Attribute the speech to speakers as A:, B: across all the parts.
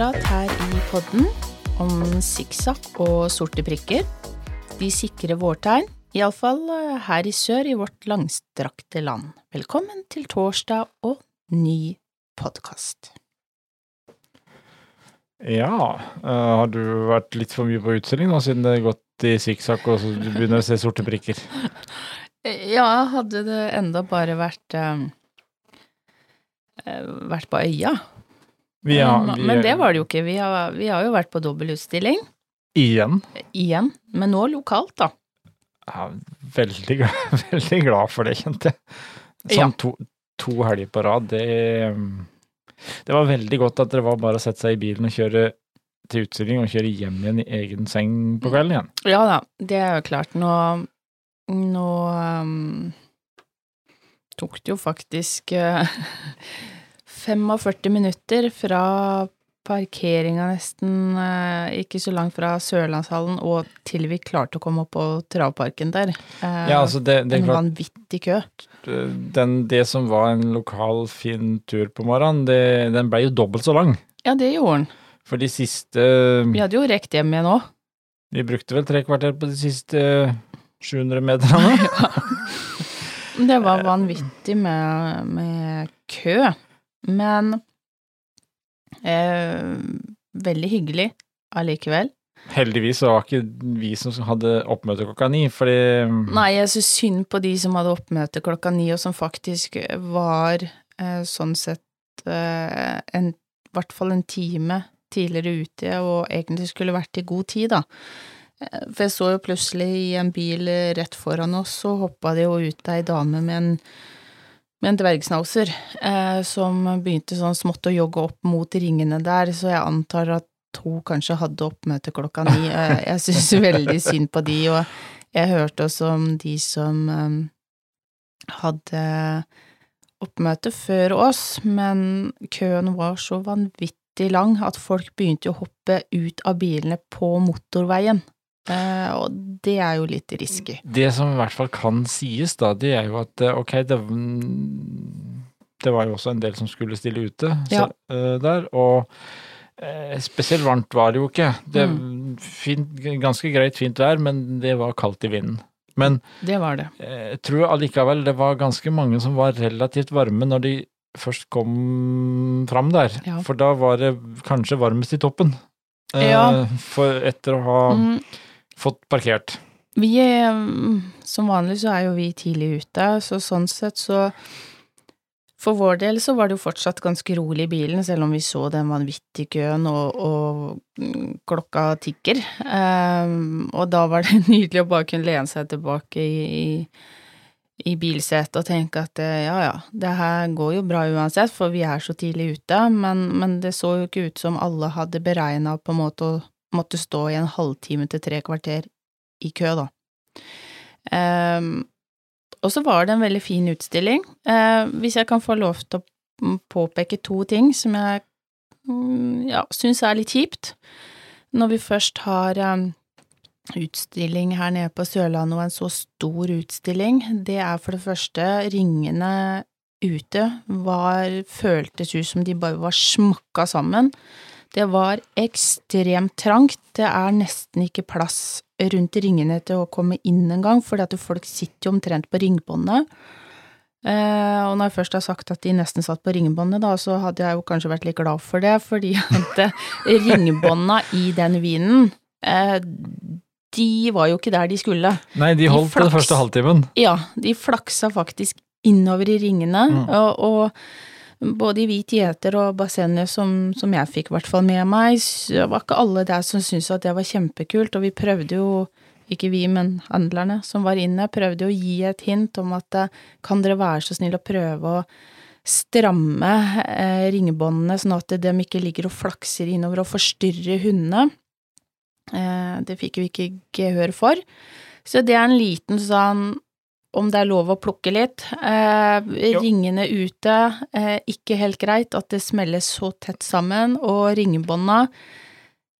A: hundeprat her i podden om sikksakk og sorte prikker. De sikre vårtegn, iallfall her i sør i vårt langstrakte land. Velkommen til torsdag og ny podkast.
B: Ja, eh, har du vært litt for mye på utstilling nå, siden det har gått i sikksakk og så du begynner å se sorte prikker?
A: Ja, hadde det enda bare vært eh, eh, vært på øya.
B: Vi har, vi,
A: Men det var det jo ikke. Vi har, vi har jo vært på dobbeltutstilling
B: Igjen.
A: igjen, men nå lokalt, da.
B: Ja, veldig, glad, veldig glad for det, kjente jeg. Sånn to, to helger på rad, det Det var veldig godt at det var bare å sette seg i bilen og kjøre til utstilling og kjøre hjem igjen i egen seng på kvelden igjen.
A: Ja da, det er jo klart. Nå, nå um, tok det jo faktisk uh, 45 minutter fra parkeringa nesten uh, ikke så langt fra Sørlandshallen og til vi klarte å komme opp på travparken der. Uh,
B: Ja, altså det, det
A: en
B: klart
A: vanvittig kø.
B: den, Det som var en lokal fin tur på morgenen, det, den ble jo dobbelt så lang.
A: Ja, det gjorde den.
B: For de siste
A: Vi hadde jo rekt hjem igjen òg.
B: Vi brukte vel tre kvarter på de siste 700 meterne.
A: Det var vanvittig med, med kø, men eh, veldig hyggelig allikevel.
B: Heldigvis så var ikke vi som hadde oppmøte klokka ni, fordi
A: Nei, jeg syns synd på de som hadde oppmøte klokka ni, og som faktisk var eh, sånn sett eh, en, i hvert fall en time tidligere ute, og egentlig skulle vært i god tid, da. Eh, For jeg så jo plutselig i en bil rett foran oss, så hoppa det jo ut ei dame med en med en dvergsnauser, eh, som begynte sånn smått å jogge opp mot ringene der, så jeg antar at hun kanskje hadde oppmøte klokka ni. Eh, jeg syns veldig synd på de, og jeg hørte også om de som eh, hadde oppmøte før oss, men køen var så vanvittig lang at folk begynte å hoppe ut av bilene på motorveien. Eh, og det er jo litt risky.
B: Det som i hvert fall kan sies, da, det er jo at eh, ok, det, det var jo også en del som skulle stille ute
A: Ja.
B: så, eh, der, og eh, spesielt varmt var det jo ikke. Det
A: Mm.
B: fint, Ganske greit fint vær, men det var kaldt i vinden. Men
A: Det var det.
B: jeg tror allikevel det var ganske mange som var relativt varme når de først kom fram der.
A: Ja.
B: For da var det kanskje varmest i toppen.
A: Ja.
B: For etter å ha
A: Mm.
B: Fått parkert.
A: Vi er, mm, som vanlig så er jo vi tidlig ute, så sånn sett så For vår del så var det jo fortsatt ganske rolig i bilen, selv om vi så den vanvittige køen og, og mm, klokka tikker. Um, og da var det nydelig å bare kunne lene seg tilbake i, i, i bilsetet og tenke at eh, ja ja, det her går jo bra uansett, for vi er så tidlig ute, men, men det så jo ikke ut som alle hadde beregna på en måte å måtte stå i en halvtime til tre kvarter i kø, da. Um, og så var det en veldig fin utstilling. Uh, hvis jeg kan få lov til å påpeke to ting som jeg um, ja, syns er litt kjipt. Når vi først har um, utstilling her nede på Sørlandet, og en så stor utstilling, det er for det første ringene ute var føltes ut som de bare var smakka sammen. Det var ekstremt trangt, det er nesten ikke plass rundt ringene til å komme inn engang, fordi at folk sitter jo omtrent på ringbåndet. Eh, og når jeg først har sagt at de nesten satt på ringbåndet, da, så hadde jeg jo kanskje vært litt glad for det, fordi at eh, ringbånda i den vinen, eh, de var jo ikke der de skulle.
B: Nei, de
A: De
B: holdt den første halvtimen.
A: Ja, de flaksa faktisk innover i ringene,
B: Mm.
A: og, og både i Hvit gjeter og bassenget som, som jeg fikk i hvert fall med meg, så var ikke alle der som syntes at det var kjempekult, og vi prøvde jo, ikke vi, men handlerne som var inne, prøvde å gi et hint om at eh, kan dere være så snill å prøve å stramme eh, ringebåndene sånn at de ikke ligger og flakser innover og forstyrrer hundene. Eh, det fikk vi ikke gehør for. Så det er en liten sånn om det er lov å plukke litt. Eh, ringene ute, eh, ikke helt greit at det smelles så tett sammen, og ringebånda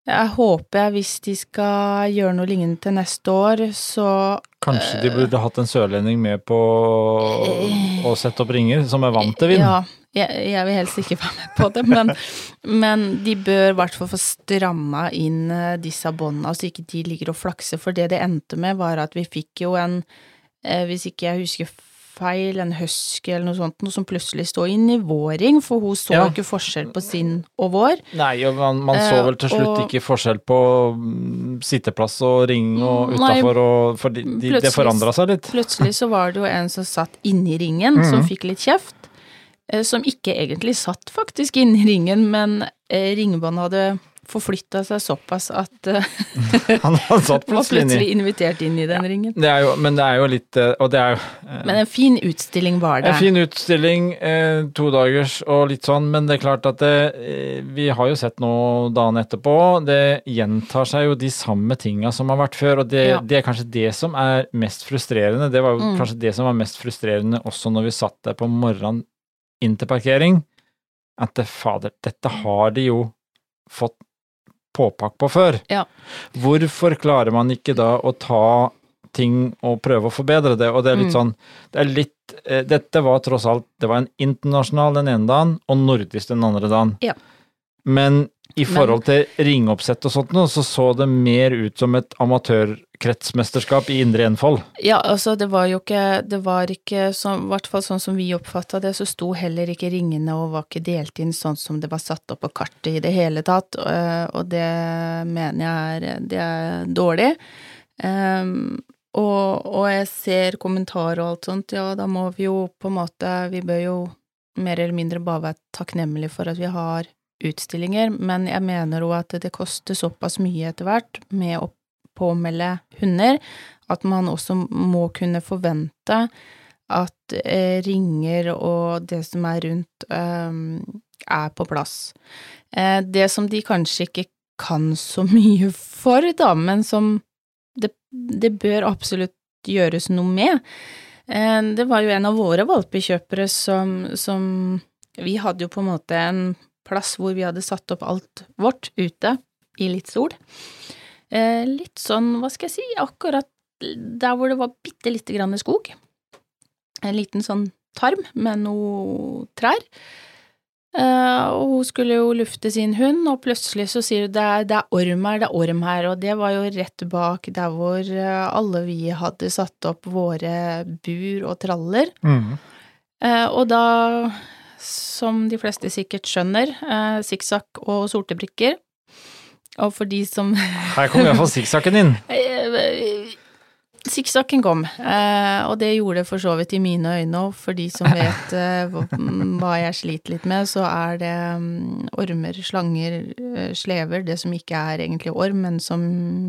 A: Jeg håper jeg, hvis de skal gjøre noe lignende til neste år, så
B: Kanskje de burde hatt en sørlending med på å sette opp ringer, som er vant til vind.
A: Ja, Jeg, jeg vil helst ikke være med på det, men, men de bør i hvert fall få stramma inn eh, disse båndene, så ikke de ligger og flakser. For det det endte med, var at vi fikk jo en, eh, hvis ikke jeg husker feil, en husky eller noe sånt, noe som plutselig står i nivåring, for hun så
B: Ja.
A: ikke forskjell på sin og vår.
B: Nei, og man, man så
A: Eh,
B: vel til slutt
A: og-
B: ikke forskjell på mm, sitteplass og ring og utafor og For de, de, det forandra seg litt.
A: Plutselig så var det jo en som satt inni ringen, som
B: Mhm.
A: fikk litt kjeft. eh, Som ikke egentlig satt faktisk inni ringen, men eh, ringebåndet hadde forflytta seg såpass at eh,
B: Han, har satt plutselig
A: invitert inn i den ringen.
B: Det jo, men det er jo litt eh, Og det er jo eh,
A: Men en fin utstilling var det.
B: En fin utstilling, eh, to dagers og litt sånn, men det er klart at det, eh, vi har jo sett nå dagen etterpå, det gjentar seg jo de samme tinga som har vært før, og det,
A: Ja.
B: det er kanskje det som er mest frustrerende. Det var jo
A: Mm.
B: kanskje det som var mest frustrerende også når vi satt der på morgenen inn til parkering, at det, fader, dette har de jo fått påpakk på før.
A: Ja.
B: Hvorfor klarer man ikke da å ta ting og prøve å forbedre det? Og det er litt
A: Mm.
B: sånn det er litt, eh, Dette var tross alt Det var en internasjonal den ene dagen, og nordisk den andre dagen.
A: Ja.
B: Men i forhold til ringoppsett og sånt så så det mer ut som et amatørkretsmesterskap i Indre Enfold.
A: Ja, altså det var jo ikke Det var ikke sånn, i hvert fall sånn som vi oppfatta det, så sto heller ikke ringene og var ikke delt inn sånn som det var satt opp på kartet i det hele tatt, og det mener jeg er Det er dårlig. Um, og, og jeg ser kommentarer og alt sånt, ja, da må vi jo på en måte Vi bør jo mer eller mindre bare være takknemlige for at vi har utstillinger, men jeg mener òg at det koster såpass mye etter hvert med å påmelde hunder, at man også må kunne forvente at eh, ringer og det som er rundt, eh, er på plass. Eh, det som de kanskje ikke kan så mye for, da, men som det, det bør absolutt gjøres noe med. Eh, det var jo en av våre valpekjøpere som, som Vi hadde jo på en måte en plass hvor vi hadde satt opp alt vårt ute i litt sol. Eh, litt sånn, hva skal jeg si, akkurat der hvor det var bitte lite grann skog. En liten sånn tarm med noe trær. Eh, og hun skulle jo lufte sin hund, og plutselig så sier hun det er, det er orm her, det er orm her, og det var jo rett bak der hvor eh, alle vi hadde satt opp våre bur og traller. Eh, og da, som de fleste sikkert skjønner, eh, sikksakk og sorte brikker. Og for de som
B: Her kom iallfall sikksakken inn.
A: Sikksakken kom, eh, og det gjorde det for så vidt i mine øyne òg. For de som vet eh, hva jeg sliter litt med, så er det mm, ormer, slanger, eh, slever, det som ikke er egentlig orm, men som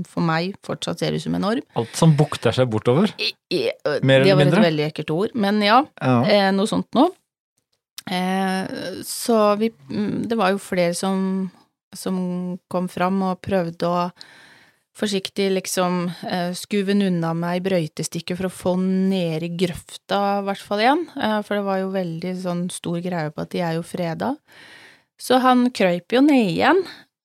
A: for meg fortsatt ser ut som en orm.
B: Alt som bukter seg bortover.
A: I- i-
B: Mer
A: det var et veldig ekkelt ord, men ja,
B: Ja.
A: eh, noe sånt noe. Eh, så vi mm, Det var jo flere som, som kom fram og prøvde å forsiktig liksom eh, skuve unna meg i brøytestikket for å få ned i grøfta, i hvert fall igjen. Eh, for det var jo veldig sånn stor greie på at de er jo freda. Så han krøyp jo ned igjen.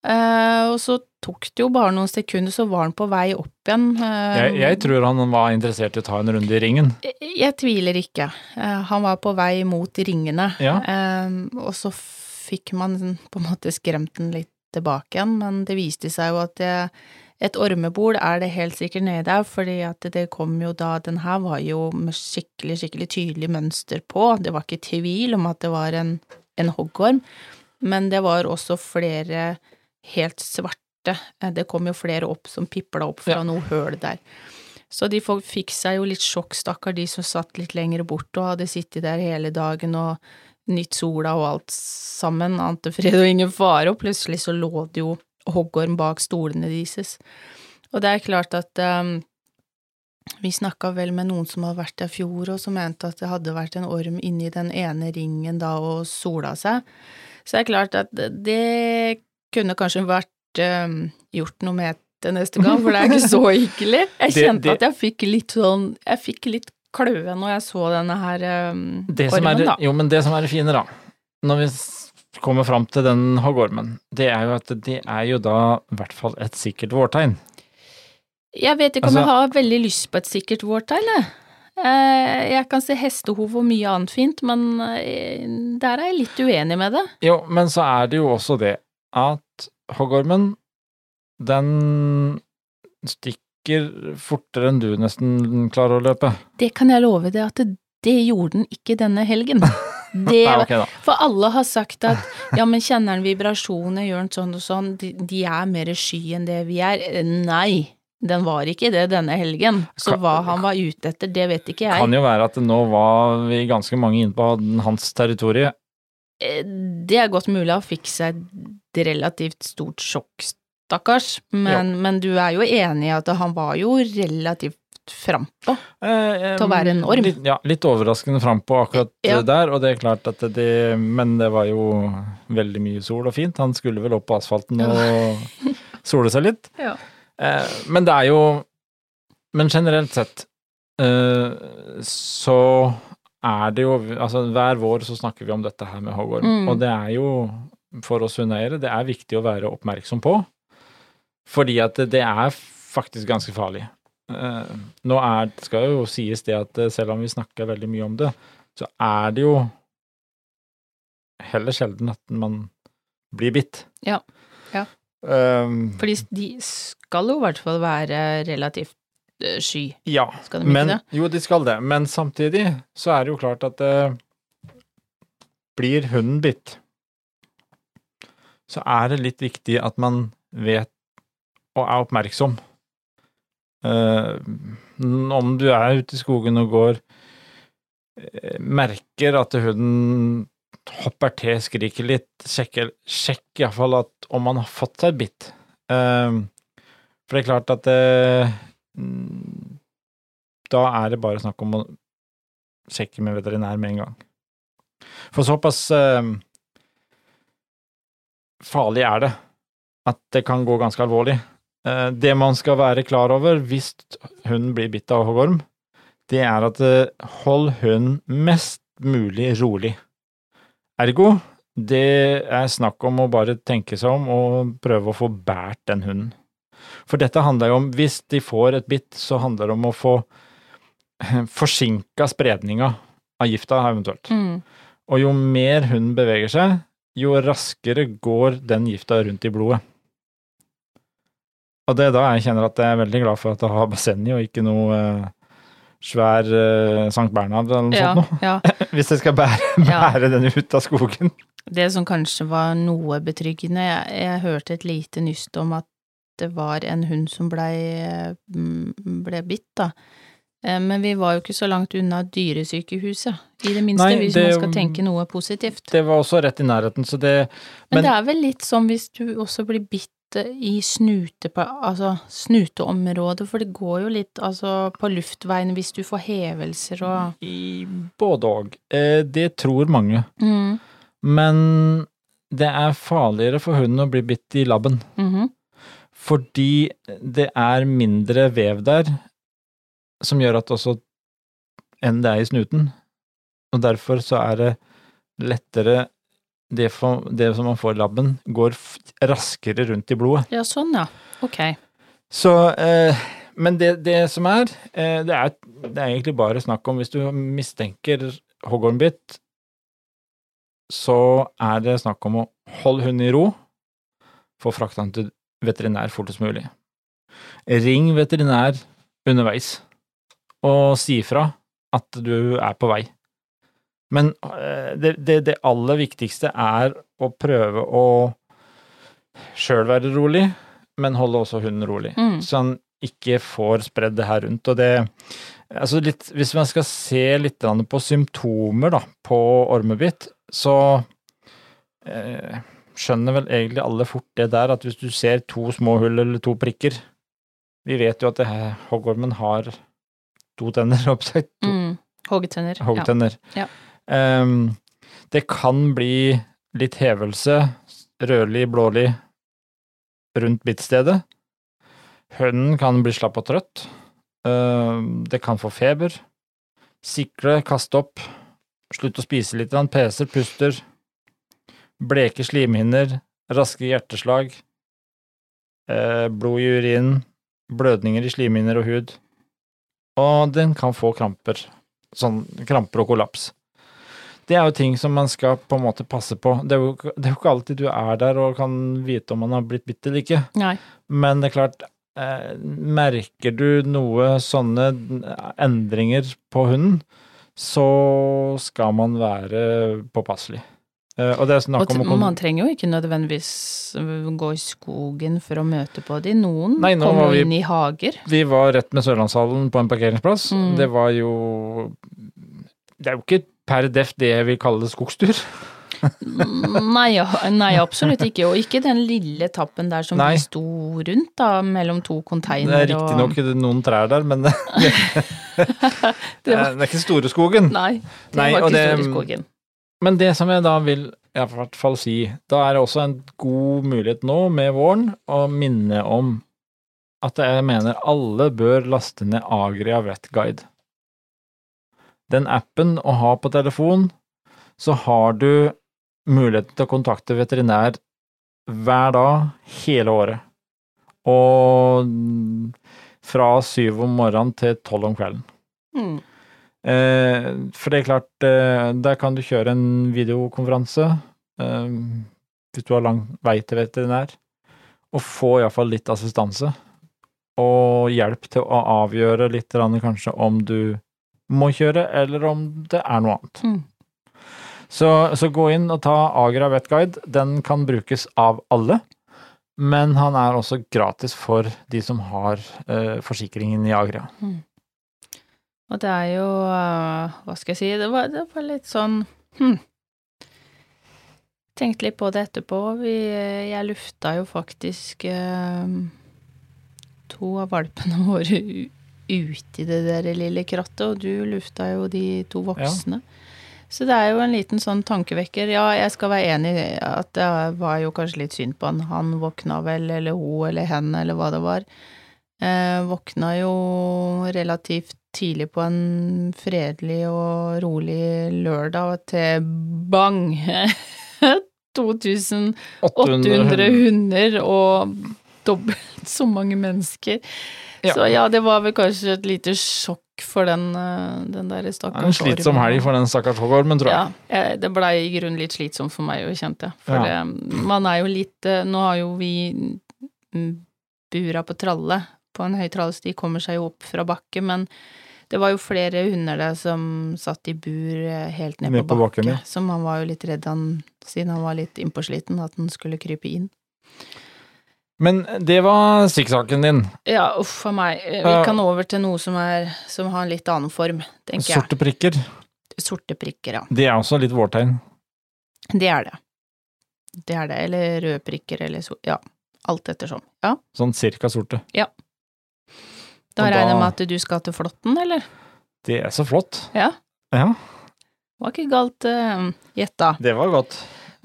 A: Eh, og så tok det jo bare noen sekunder, så var han på vei opp igjen. Uh,
B: Jeg, jeg tror han var interessert i å ta en runde i ringen.
A: jeg, jeg tviler ikke. Uh, han var på vei mot ringene,
B: Ja.
A: Og så fikk man på en måte skremt den litt tilbake igjen, men det viste seg jo at det, et ormebol er det helt sikkert nedi der, fordi at det kom jo da Den her var jo med skikkelig, skikkelig tydelig mønster på, det var ikke tvil om at det var en, en hoggorm, men det var også flere helt svarte, Eh, det kom jo flere opp som pipla opp fra
B: Ja.
A: noe høl der. Så de fikk seg jo litt sjokk, stakkar, de som satt litt lenger bort og hadde sittet der hele dagen og nytt sola og alt sammen, ante fred og ingen fare, og plutselig så lå det jo hoggorm bak stolene deres. Og det er klart at um, vi snakka vel med noen som hadde vært der i fjor, og som mente at det hadde vært en orm inni den ene ringen da og sola seg. Så det er klart at det kunne kanskje vært um, gjort noe med det neste gang, for det er ikke så hyggelig. Jeg kjente
B: det-
A: at jeg fikk litt sånn Jeg fikk litt kløe når jeg så denne her um, ormen,
B: er,
A: da.
B: jo, men det som er det fine, da, når vi kommer fram til den hoggormen, det er jo at det er jo da i hvert fall et sikkert vårtegn.
A: Jeg vet ikke om
B: Altså-
A: jeg har veldig lyst på et sikkert vårtegn, jeg. Eh, Jeg kan se hestehov og mye annet fint, men eh, der er jeg litt uenig med det.
B: Jo, men så er det jo også det at hoggormen, den stikker fortere enn du nesten klarer å løpe.
A: Det kan jeg love deg at det, det gjorde den ikke denne helgen. Det,
B: Nei, okay,
A: for alle har sagt at ja, men kjenner den vibrasjoner, gjør den sånn og sånn, de, de er mer sky enn det vi er. Nei, den var ikke det denne helgen. Så hva han var ute etter, det vet ikke jeg.
B: Kan jo være at nå var vi ganske mange inne på hans territorie.
A: Eh, Det er godt mulig han fikk seg et relativt stort sjokk, stakkars, men, men du er jo enig i at han var jo relativt frampå.
B: Eh,
A: Til å være enorm.
B: Litt, ja, litt overraskende frampå akkurat
A: Ja.
B: der, og det er klart at det Men det var jo veldig mye sol og fint. Han skulle vel opp på asfalten og sole seg litt.
A: Ja.
B: Eh, men det er jo Men generelt sett eh, så er det jo Altså hver vår så snakker vi om dette her med hoggorm,
A: Mm.
B: og det er jo for oss hundeeiere, det er viktig å være oppmerksom på. Fordi at det, er faktisk ganske farlig. Eh, nå er, skal jo sies det at eh, selv om vi snakker veldig mye om det, så er det jo heller sjelden at man blir bitt.
A: Ja. Ja.
B: Um,
A: Fordi de skal jo i hvert fall være relativt eh, sky,
B: ja,
A: skal de ikke
B: men
A: det?
B: jo, de skal det. Men samtidig så er det jo klart at eh, blir hunden bitt, så er det litt viktig at man vet og er oppmerksom. Uh, om du er ute i skogen og går, eh, merker at hunden hopper til, skriker litt, sjekker, sjekk iallfall at om man har fått seg bitt. Uh, for det er klart at det, da er det bare snakk om å sjekke med veterinær med en gang. For såpass eh, farlig er det at det kan gå ganske alvorlig. Eh, det man skal være klar over hvis hunden blir bitt av hoggorm, det er at eh, hold hunden mest mulig rolig. Ergo, det er snakk om å bare tenke seg om og prøve å få båret den hunden. For dette handler jo om, hvis de får et bitt, så handler det om å få forsinka spredninga av gifta eventuelt.
A: Mm.
B: Og jo mer hunden beveger seg, jo raskere går den gifta rundt i blodet. Og det er da jeg kjenner at jeg er veldig glad for at jeg har bassenget og ikke noe eh, svær eh, Sankt Bernhard eller noe
A: Ja,
B: sånt noe.
A: ja.
B: Hvis jeg skal bære,
A: Ja.
B: den ut av skogen.
A: Det som kanskje var noe betryggende, jeg, jeg hørte et lite nyst om at det var en hund som blei mm, ble bitt, da. Eh, Men vi var jo ikke så langt unna dyresykehuset, i det minste,
B: Nei,
A: hvis man skal tenke noe positivt.
B: Det var også rett i nærheten, så det
A: Men,
B: men-
A: det er vel litt som hvis du også blir bitt i snute på, altså snuteområdet, for det går jo litt altså på luftveien hvis du får hevelser og
B: I både og. Eh, det tror mange.
A: mm,
B: Men det er farligere for hunden å bli bitt i labben.
A: mhm,
B: Fordi det er mindre vev der, som gjør at også enn det er i snuten. Og derfor så er det lettere det, for, det som man får i labben, går raskere rundt i blodet.
A: Ja, sånn ja. Ok.
B: Så eh, Men det, det som er, eh, det er Det er egentlig bare snakk om hvis du mistenker hoggormbitt, så er det snakk om å holde hunden i ro, få frakta den til veterinær fortest mulig. Ring veterinær underveis, og si fra at du er på vei. Men eh, det, det, det aller viktigste er å prøve å sjøl være rolig, men holde også hunden rolig
A: Mm.
B: så han ikke får spredd det her rundt. Og det Altså litt Hvis man skal se litt på symptomer da, på ormebitt, så eh, skjønner vel egentlig alle fort det der at hvis du ser to små hull eller to prikker Vi vet jo at hoggormen har to tenner, opp jeg to
A: Mm. Hoggtenner.
B: Hoggtenner.
A: Ja.
B: Um, det kan bli litt hevelse, rødlig, blålig, rundt bittstedet. Hønnen kan bli slapp og trøtt. Um, det kan få feber. Sikle, kaste opp, slutte å spise litt, han peser, puster. Bleke slimhinner, raske hjerteslag. Uh, blod i urinen, blødninger i slimhinner og hud. Og den kan få kramper. Sånn kramper og kollaps. Det er jo ting som man skal på en måte passe på. Det er jo, det er jo ikke alltid du er der og kan vite om man har blitt bitt eller ikke.
A: Nei.
B: Men det er klart, eh, merker du noe sånne endringer på hunden, så skal man være påpasselig. Eh, og det
A: Og
B: om
A: man trenger jo ikke nødvendigvis øh, gå i skogen for å møte på de. Noen
B: Nei,
A: kommer
B: vi-
A: inn i hager.
B: Vi var rett med Sørlandshallen på en parkeringsplass.
A: Mm.
B: Det var jo Det er jo ikke per def det jeg vil kalle skogstur.
A: Nei, nei, absolutt ikke. Og ikke den lille tappen der som
B: Nei.
A: vi sto rundt, da, mellom to
B: Det
A: containere
B: er riktignok noen trær der, men det,
A: Det var-
B: det er ikke store skogen.
A: Nei, det var
B: og
A: ikke
B: det-
A: Store skogen.
B: Men det som jeg da vil i hvert fall si, da er det også en god mulighet nå med våren å minne om at jeg mener alle bør laste ned Agria Vet Guide. Den appen å ha på telefon, så har du muligheten til å kontakte veterinær hver dag hele året. Og fra syv om morgenen til tolv om kvelden.
A: Mm.
B: Eh, for det er klart, eh, der kan du kjøre en videokonferanse eh, hvis du har lang vei til veterinær, og få iallfall litt assistanse. Og hjelp til å avgjøre litt kanskje om du må kjøre, eller om det er noe annet.
A: Mm.
B: Så, så gå inn og ta Agra Vetguide. Den kan brukes av alle, men han er også gratis for de som har eh, forsikringen i Agra.
A: Og det er jo øh, Hva skal jeg si? Det var, det var litt sånn hm. Tenkte litt på det etterpå. Vi, jeg lufta jo faktisk eh, to av valpene våre ut ute i det der lille krattet, og du lufta jo de to voksne. Så det er jo en liten sånn tankevekker. Ja, jeg skal være enig i at det var jo kanskje litt synd på han. Han våkna vel, eller hun, eller hen, eller hva det var. Eh, våkna jo relativt tidlig på en fredelig og rolig lørdag til bang! 2800 hunder og dobbelt så mange mennesker.
B: Ja.
A: Så ja, det var vel kanskje et lite sjokk for den, eh, den der
B: stakkars en slitsom helg for den stakkars hoggormen, tror jeg.
A: Ja, det blei i grunnen litt slitsomt for meg, kjente jeg. For
B: Ja.
A: man er jo litt eh, Nå har jo vi mm, bura på tralle, på en høy trallesti, kommer seg jo opp fra bakke, men det var jo flere hunder der som satt i bur eh, helt ned,
B: Ned
A: på bakke,
B: bakken, ja.
A: som han var jo litt redd han, siden han var litt innpåsliten, at han skulle krype inn.
B: Men det var stikksaken din.
A: Ja, uff a meg. Eh, Vi
B: Ja.
A: kan over til noe som, er, som har en litt annen form, tenker jeg.
B: Sorte prikker.
A: Sorte prikker, ja.
B: Det er også litt vårtegn.
A: Det er det. Det er det. Eller røde prikker, eller så Ja. Alt ettersom. Ja.
B: Sånn cirka sorte.
A: Da regner jeg med at du skal til Flåtten, eller?
B: Det er så flott.
A: Ja.
B: Ja,
A: Var ikke galt uh, gjetta.
B: det var godt.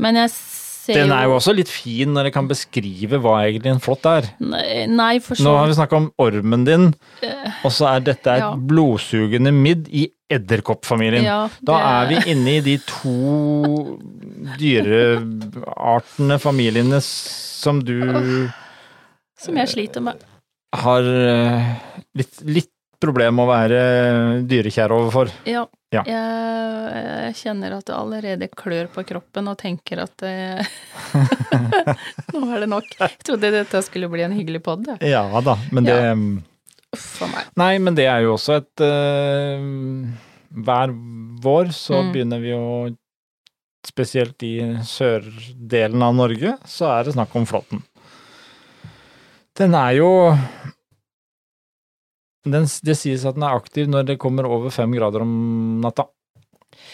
A: Men jeg ser jo
B: Den er jo også litt fin når jeg kan beskrive hva egentlig en flått er.
A: Nei, Nei, for så
B: Nå har vi snakka om ormen din,
A: uh,
B: og så er dette et
A: Ja.
B: blodsugende midd i edderkoppfamilien.
A: ja,
B: Da er vi inne i de to dyreartene, familiene, som du
A: Som jeg sliter med.
B: Har eh, litt, litt problem å være dyrekjær overfor.
A: Ja.
B: Ja.
A: Jeg, jeg kjenner at det allerede klør på kroppen og tenker at det Nå er det nok. Jeg trodde dette skulle bli en hyggelig pod.
B: Ja da, men det
A: Ja. Uff a meg.
B: Nei, men det er jo også et uh, Hver vår så
A: Mm.
B: begynner vi å Spesielt i sørdelen av Norge, så er det snakk om flåtten. Den er jo den, Det sies at den er aktiv når det kommer over fem grader om natta.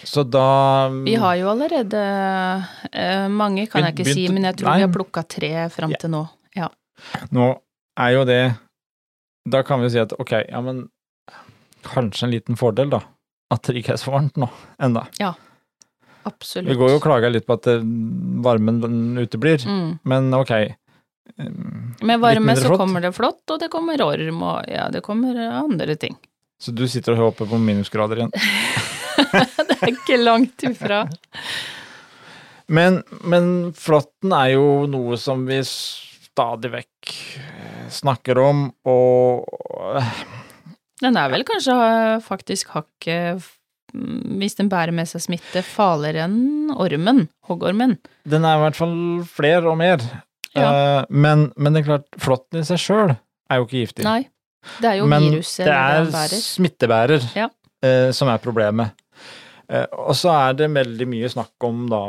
B: Så da
A: Vi har jo allerede eh, mange, kan jeg ikke si, men jeg tror
B: Nei.
A: vi har plukka tre fram
B: Ja.
A: til nå. Ja.
B: Nå er jo det Da kan vi jo si at ok, ja, men kanskje en liten fordel, da. At det ikke er så varmt nå enda.
A: Ja, Absolutt.
B: Vi går jo og klager litt på at eh, varmen uteblir,
A: mm.
B: men ok.
A: Med varme så
B: flott.
A: kommer det flått, og det kommer orm, og ja, det kommer andre ting.
B: Så du sitter og håper på minusgrader igjen.
A: det er ikke langt ifra.
B: Men, men flåtten er jo noe som vi stadig vekk eh, snakker om, og eh,
A: Den er vel kanskje eh, faktisk hakket hvis den bærer med seg smitte, farligere enn ormen, hoggormen.
B: Den er i hvert fall flere og mer.
A: Ja.
B: Eh, men, men det er klart, flåtten i seg sjøl er jo ikke giftig.
A: Nei, det er jo
B: men
A: viruset
B: det er
A: bærer.
B: smittebærer
A: Ja.
B: eh, som er problemet. Eh, og så er det veldig mye snakk om da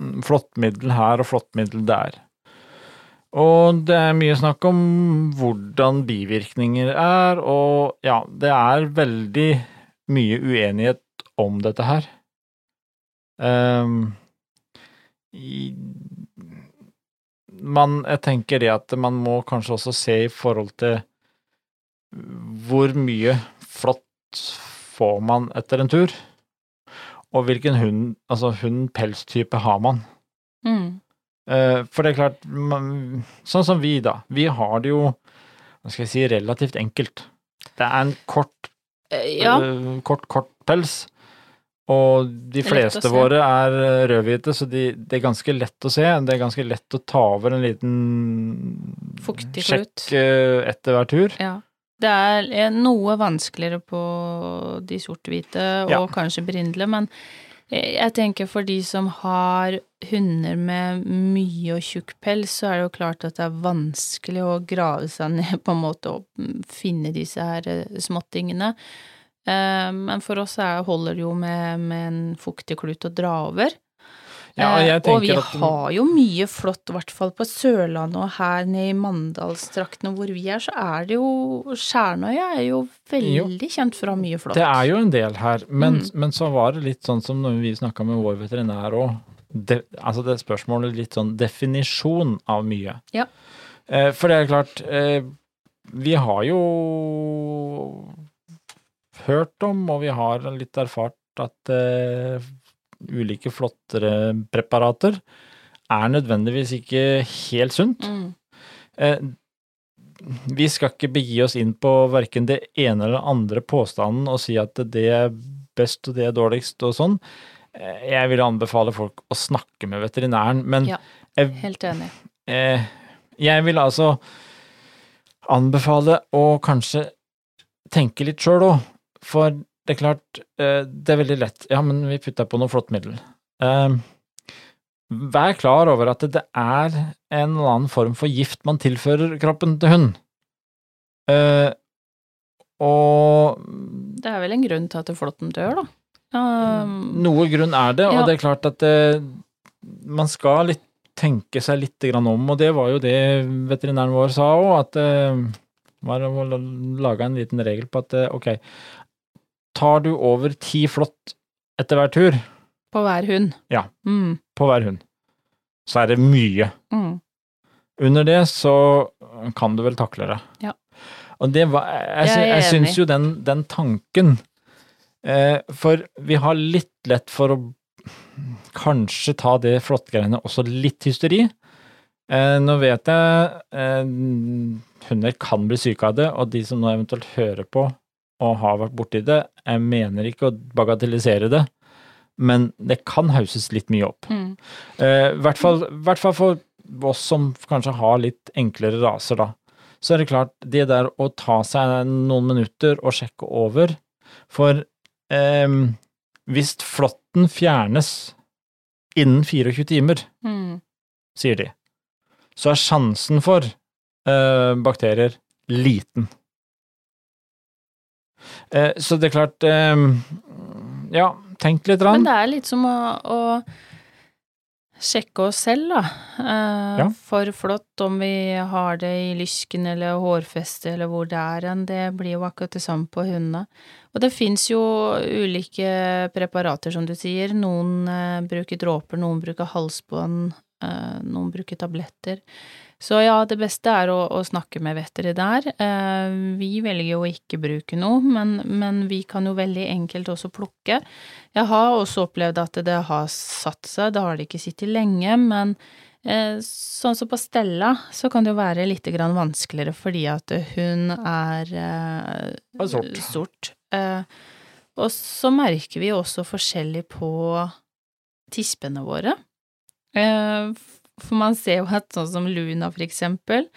B: mm, flåttmiddel her og flåttmiddel der. Og det er mye snakk om hvordan bivirkninger er, og ja, det er veldig mye uenighet om dette her. Ehm, i, man, jeg tenker det at man må kanskje også se i forhold til hvor mye flått får man etter en tur, og hvilken hund, altså hund-pelstype har man.
A: Mm.
B: Eh, For det er klart, sånn som vi da, vi har det jo, hva skal jeg si, relativt enkelt. Det er en kort,
A: Eh, Ja,
B: eh, kort, kort pels, og de fleste våre er eh, rødhvite, så de, det er ganske lett å se. Det er ganske lett å ta over en liten
A: Fuktig
B: sjekk
A: klut.
B: eh, etter hver tur.
A: ja. Det er eh, noe vanskeligere på de sort-hvite og
B: Ja.
A: kanskje brindle, men jeg tenker for de som har hunder med mye og tjukk pels, så er det jo klart at det er vanskelig å grave seg ned på en måte og mm, finne disse her småttingene. Eh, Men for oss er, holder det jo med, med en fuktig klut å dra over.
B: Ja, og,
A: Eh, vi
B: at
A: har jo mye flott, i hvert fall på Sørlandet og her nede i Mandalstraktene hvor vi er, så er det jo Skjernøya er jo veldig kjent for å ha mye flott.
B: Det er jo en del her, men,
A: Mm.
B: men så var det litt sånn som når vi snakka med vår veterinær òg. Altså det spørsmålet litt sånn definisjon av mye.
A: Ja.
B: Eh, for det er klart, vi har jo hørt om, og vi har litt erfart, at uh, ulike flottere preparater er nødvendigvis ikke helt sunt.
A: Mm.
B: Uh, vi skal ikke begi oss inn på verken det ene eller andre påstanden og si at det er best og det er dårligst og sånn. Uh, Jeg vil anbefale folk å snakke med veterinæren, men
A: Ja. Helt enig.
B: jeg vil altså anbefale å kanskje tenke litt sjøl òg, for det er klart, eh, det er veldig lett. Ja, men vi putter på noe flåttmiddel. middel Vær klar over at det er en eller annen form for gift man tilfører kroppen til hund. Eh, og
A: Det er vel en grunn til at flåtten dør, da. Um,
B: noe grunn er det, og
A: Ja.
B: det er klart at det, man skal litt, tenke seg litt grann om, og det var jo det veterinæren vår sa òg, at var å lage en liten regel på at eh, ok, tar du over ti flått etter hver tur
A: på hver hund.
B: Ja.
A: Mm,
B: på hver hund, så er det mye.
A: mm.
B: Under det så kan du vel takle det.
A: Ja.
B: Og det var Jeg,
A: Jeg
B: jeg syns jo den, den tanken eh, For vi har litt lett for å kanskje ta det flåttgreiene også litt hysteri. Eh, nå vet jeg eh, hunder kan bli syke av det, og de som nå eventuelt hører på og har vært borti det, jeg mener ikke å bagatellisere det, men det kan hauses litt mye opp.
A: Mm.
B: Eh, I hvert fall, hvert fall for oss som kanskje har litt enklere raser, da. Så er det klart, det der å ta seg noen minutter og sjekke over For eh, hvis flåtten fjernes innen 24 timer,
A: Mm.
B: sier de, så er sjansen for eh, bakterier liten. Eh, så det er klart eh, Ja, tenk litt.
A: Men det er litt som å, å sjekke oss selv, da. Eh,
B: Ja.
A: For flott om vi har det i lysken eller hårfeste eller hvor det er hen, det blir jo akkurat det samme på hundene. Og det fins jo ulike preparater, som du sier. Noen bruker dråper, noen bruker halsbånd, noen bruker tabletter. Så ja, det beste er å, å snakke med veterinær. Eh, vi velger jo å ikke bruke noe, men, men vi kan jo veldig enkelt også plukke. Jeg har også opplevd at det har satt seg, det har det ikke sittet lenge, men eh, sånn som på Stella, så kan det jo være litt grann vanskeligere fordi at hun er eh,
B: sort.
A: sort. Eh, og så merker vi også forskjellig på tispene våre. Eh, for man ser jo at sånn som Luna, for eksempel,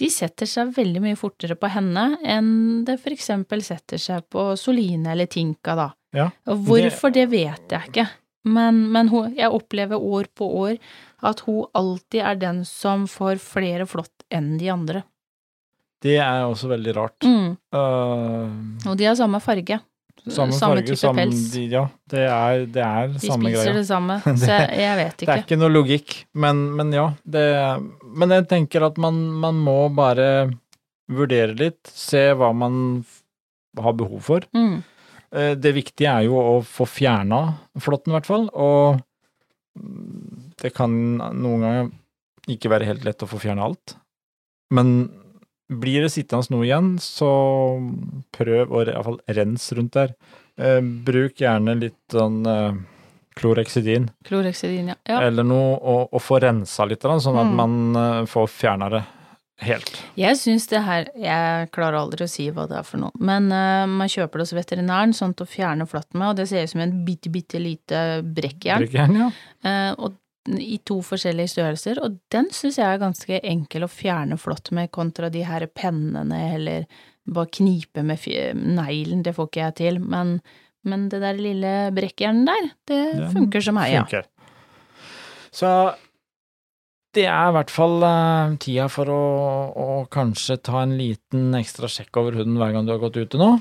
A: de setter seg veldig mye fortere på henne enn det for eksempel setter seg på Soline eller Tinka, da.
B: Ja,
A: Og hvorfor, det vet jeg ikke. Men, men hun, jeg opplever år på år at hun alltid er den som får flere flått enn de andre.
B: Det er også veldig rart.
A: Mm.
B: Uh,
A: Og de har samme farge.
B: Samme, farge,
A: type
B: samme
A: pels.
B: de, Ja, det er, det er
A: De
B: samme
A: spiser det samme, så jeg, jeg vet
B: Det er
A: ikke.
B: ikke noe logikk, men, men ja. Det, men jeg tenker at man, man må bare vurdere litt, se hva man har behov for.
A: Mm.
B: Eh, Det viktige er jo å få fjerna flåtten, i hvert fall. Og det kan noen ganger ikke være helt lett å få fjerna alt. Men blir det sittende noe igjen, så prøv å i fall rense rundt der. Eh, bruk gjerne litt sånn eh, klorexidin
A: Klorexidin, ja. ja.
B: eller noe, og, og få rensa litt, sånn at
A: Mm.
B: man eh, får fjerna det helt.
A: Jeg syns det her Jeg klarer aldri å si hva det er for noe, men eh, man kjøper det hos veterinæren sånn til å fjerne flatten med, og det ser ut som en bitte, bitte lite brekkjern.
B: brekkjern ja.
A: Eh, og i to forskjellige størrelser, og den syns jeg er ganske enkel å fjerne flott med, kontra de her pennene eller bare knipe med neglen, det får ikke jeg til, men, men det der lille brekkjernet der, det
B: Den
A: funker som meg, ja.
B: Funker. Så det er i hvert fall uh, tida for å, å kanskje ta en liten ekstra sjekk over hunden hver gang du har gått ute nå.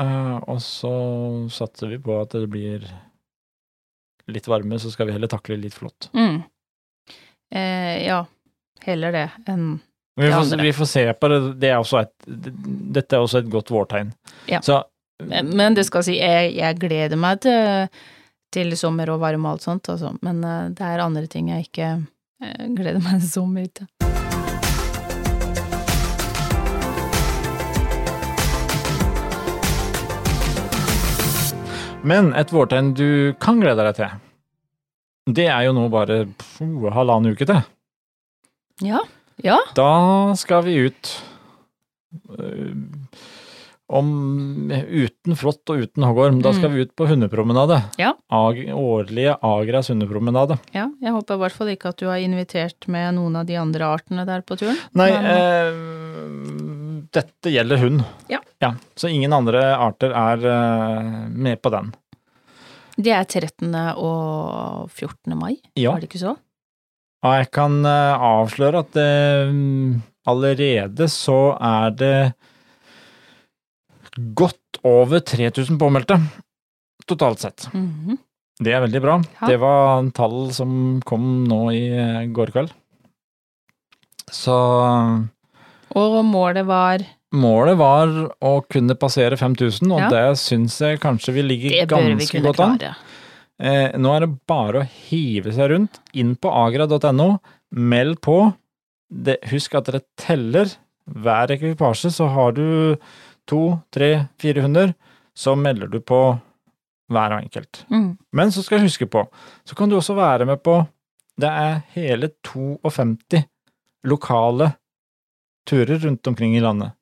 B: uh, og så satser vi på at det blir litt varme, så skal vi heller takle litt flott.
A: Mm. Eh, ja, heller det enn
B: Vi får, vi får se på det. det er et, dette er også et godt vårtegn.
A: Ja.
B: Så
A: Men det skal si, jeg, jeg gleder meg til, til sommer og varme og alt sånt, altså. Men eh, det er andre ting jeg ikke jeg gleder meg så mye til.
B: Men et vårtegn du kan glede deg til, det er jo nå bare puh, halvannen uke til.
A: Ja. Ja.
B: Da skal vi ut øh, om uten flått og uten hoggorm. Da skal
A: Mm.
B: vi ut på hundepromenade.
A: Ja.
B: Ag, årlige Agras hundepromenade.
A: ja. Jeg håper i hvert fall ikke at du har invitert med noen av de andre artene der på turen.
B: Nei,
A: Men-
B: eh, dette gjelder hund.
A: Ja.
B: Så ingen andre arter er eh, med på den.
A: Det er 13. og 14. mai,
B: Ja.
A: var det ikke så?
B: Ja, jeg kan eh, avsløre at eh, allerede så er det godt over 3000 påmeldte totalt sett.
A: Mhm.
B: Det er veldig bra.
A: Ja.
B: Det var en tall som kom nå i går kveld. Så
A: Og målet var
B: målet var å kunne passere 5000, og
A: Ja.
B: det syns jeg kanskje vi ligger
A: bør vi
B: ganske godt an. Eh, nå er det bare å hive seg rundt, inn på agra.no, meld på. Det, husk at dere teller hver ekvipasje, så har du to, tre, fire hunder, så melder du på hver og enkelt.
A: Mm.
B: Men så skal jeg huske på, så kan du også være med på Det er hele 52 lokale turer rundt omkring i landet.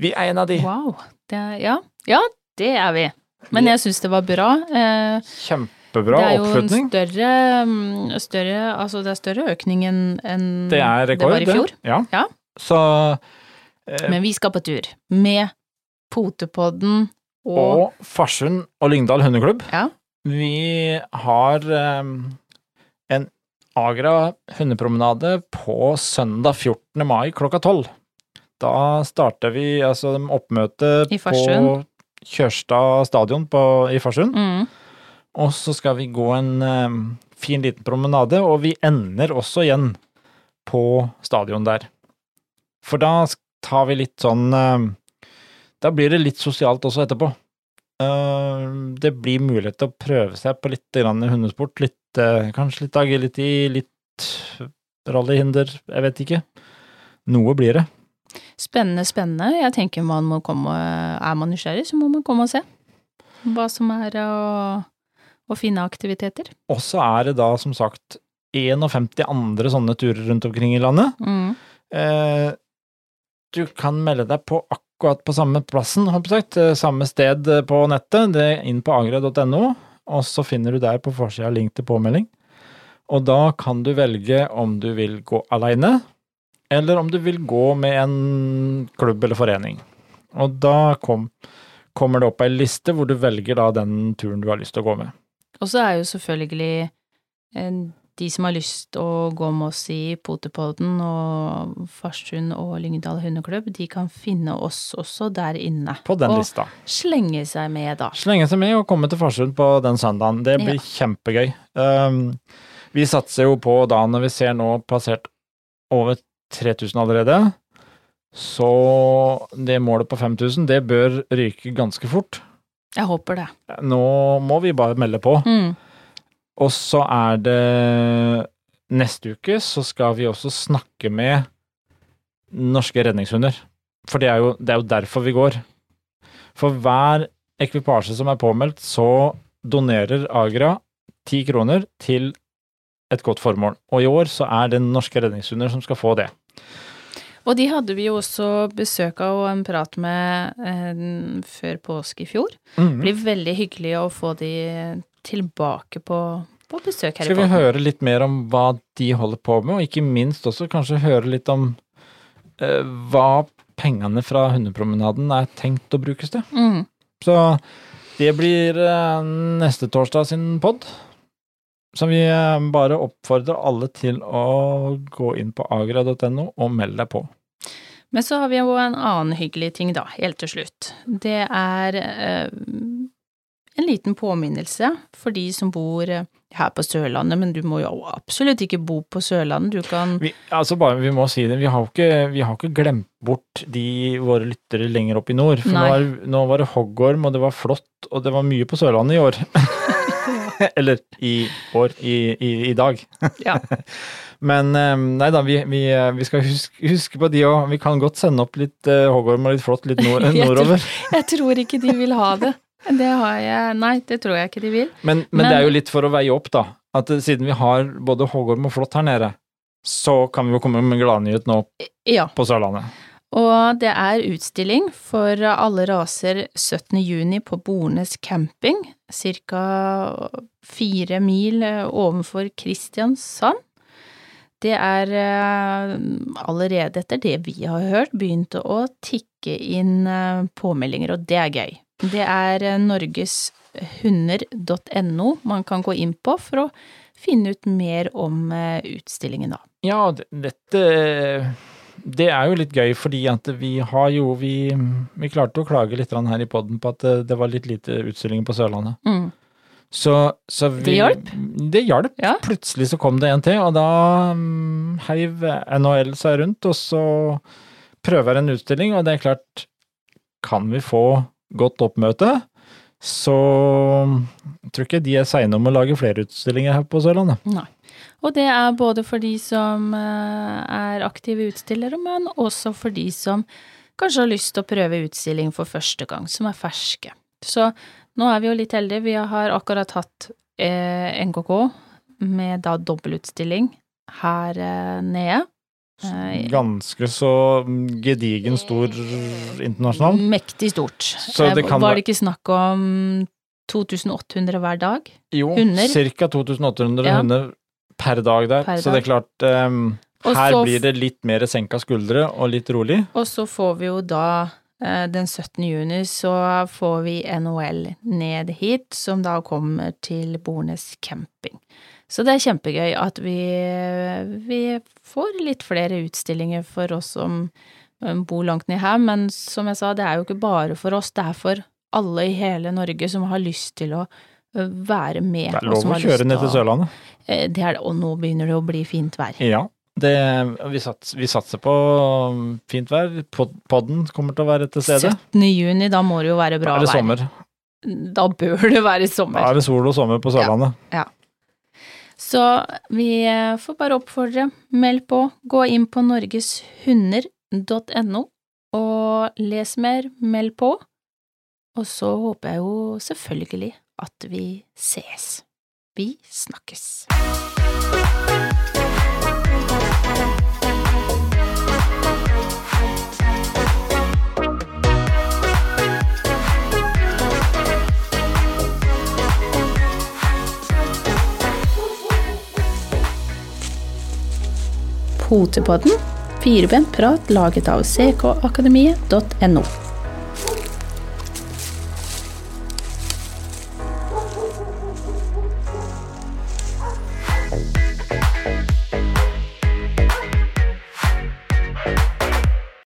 B: Vi er en av de.
A: Wow. Det ja. ja, det er vi. Men jeg syns det var bra. Eh,
B: Kjempebra
A: det er jo en større, mm, større Altså, det er større økning enn en
B: Det det,
A: var i fjor.
B: Ja.
A: Ja.
B: Så eh,
A: Men vi skal på tur. Med Potepodden og,
B: Og Farsund og Lyngdal hundeklubb.
A: Ja.
B: Vi har eh, en Agra hundepromenade på søndag 14. mai klokka 12. Da starter vi altså oppmøte på. Kjørstad stadion på, i Farsund.
A: mm,
B: Og så skal vi gå en eh, fin liten promenade, og vi ender også igjen på stadion der. For da tar vi litt sånn eh, Da blir det litt sosialt også etterpå. Uh, det blir mulighet til å prøve seg på litt grann hundesport. Litt, eh, kanskje litt agility, litt rallyhinder, jeg vet ikke. Noe blir det.
A: Spennende, spennende. Jeg tenker man må komme Er man nysgjerrig, så må man komme og se hva som er å, å finne aktiviteter.
B: Og så er det da som sagt 51 andre sånne turer rundt omkring i landet.
A: Mm.
B: Eh, du kan melde deg på akkurat på samme plassen, sagt, eh, samme sted eh, på nettet. Det er inn på agra.no, og så finner du der på forsida link til påmelding. Og da kan du velge om du vil gå aleine, eller om du vil gå med en klubb eller forening. Og da kom, kommer det opp ei liste hvor du velger da den turen du har lyst til å gå med.
A: Og så er jo selvfølgelig eh, de som har lyst å gå med oss i Potepodden og Farsund og Lyngdal hundeklubb, de kan finne oss også der inne.
B: På den
A: og
B: lista.
A: slenge seg med, da.
B: Slenge seg med og komme til Farsund på den søndagen. Det blir
A: Ja.
B: kjempegøy. Um, vi satser jo på da, når vi ser nå passert over 3000 allerede, så det målet på 5000, det bør ryke ganske fort.
A: Jeg håper det.
B: Nå må vi bare melde på.
A: Mm.
B: Og så er det Neste uke så skal vi også snakke med norske redningshunder. For det er jo, det er jo derfor vi går. For hver ekvipasje som er påmeldt, så donerer Agra ti kroner til et godt formål. Og i år så er det norske redningshunder som skal få det.
A: Og de hadde vi jo også besøk av og en prat med eh, før påske i fjor. Det
B: Mhm.
A: blir veldig hyggelig å få de tilbake på, på besøk her
B: Skal
A: i
B: vi
A: podden.
B: høre litt mer om hva de holder på med, og ikke minst også kanskje høre litt om eh, hva pengene fra hundepromenaden er tenkt å brukes til.
A: Mm.
B: Så det blir eh, neste torsdag sin pod. Så vi eh, bare oppfordrer alle til å gå inn på agra.no og melde deg på.
A: Men så har vi jo en annen hyggelig ting, da, helt til slutt. Det er eh, en liten påminnelse for de som bor eh, her på Sørlandet, men du må jo absolutt ikke bo på Sørlandet. Du kan
B: Vi, altså bare, vi må si det, vi har jo ikke, vi har ikke glemt bort de våre lyttere lenger opp i nord. For nå var, nå var det hoggorm, og det var flott, og det var mye på Sørlandet i år. Eller i år, i, i, i dag.
A: Ja.
B: Men eh, nei da, vi, vi, eh, vi skal huske, huske på de òg. Vi kan godt sende opp litt eh, hoggorm og litt flott litt nord,
A: Jeg tror-
B: nordover.
A: Jeg tror ikke de vil ha det. Det har jeg Nei, det tror jeg ikke de vil.
B: Men, men,
A: Men-
B: det er jo litt for å veie opp, da. At eh, siden vi har både hoggorm og flått her nede, så kan vi jo komme med gladnyhet nå
A: Ja.
B: på Sørlandet.
A: Og det er utstilling for alle raser 17. juni på Bornes camping, ca. fire mil eh, ovenfor Kristiansand. Det er eh, allerede etter det vi har hørt, begynt å tikke inn eh, påmeldinger, og det er gøy. Det er norgeshunder.no man kan gå inn på for å finne ut mer om utstillingen, da.
B: Ja, dette Det er jo litt gøy, fordi at vi har jo Vi, vi klarte å klage litt her i poden på at det, det var litt lite utstillinger på Sørlandet.
A: Mm.
B: Så, så vi,
A: Det hjalp?
B: Det hjalp.
A: Ja.
B: Plutselig så kom det en til, og da mm, heiv NHL seg rundt, og så prøver en utstilling, og det er klart Kan vi få godt oppmøte, så tror ikke de er seine om å lage flere utstillinger her på Sørlandet.
A: Nei. Og det er både for de som eh, er aktive utstillere, men også for de som kanskje har lyst til å prøve utstilling for første gang, som er ferske. Så nå er vi jo litt heldige. Vi har akkurat hatt eh, NKK med da dobbeltutstilling her eh, nede. Eh,
B: Ganske så gedigen stor internasjonal.
A: Mektig stort.
B: Så det
A: Eh,
B: kan
A: Var det ikke snakk om 2800 hver dag?
B: Jo, ca. 2800
A: Ja.
B: hunder per dag der.
A: Per
B: Så det er klart um, Her blir det litt mer senka skuldre og litt rolig.
A: Og så får vi jo da eh, den 17. juni så får vi NHL ned hit, som da kommer til Bornes camping. Så det er kjempegøy at vi, vi får litt flere utstillinger for oss som eh, bor langt ned her, men som jeg sa, det er jo ikke bare for oss, det er for alle i hele Norge som har lyst til å være med.
B: Det er lov å kjøre ned til Sørlandet.
A: Eh, Det er det, og nå begynner det å bli fint vær.
B: Ja. Det, vi, sats, vi satser på um, fint vær. Podden kommer til å være til stede.
A: 17. juni, da må det jo være bra vær.
B: Da er det
A: vær.
B: sommer.
A: Da bør det være sommer.
B: Da er det sol og sommer på Sørlandet. Ja.
A: Så vi eh, får bare oppfordre, meld på, gå inn på norgeshunder.no og les mer, meld på. Og så håper jeg jo selvfølgelig at vi ses. Vi snakkes. Potepodden, Firebent prat laget av ckakademiet.no.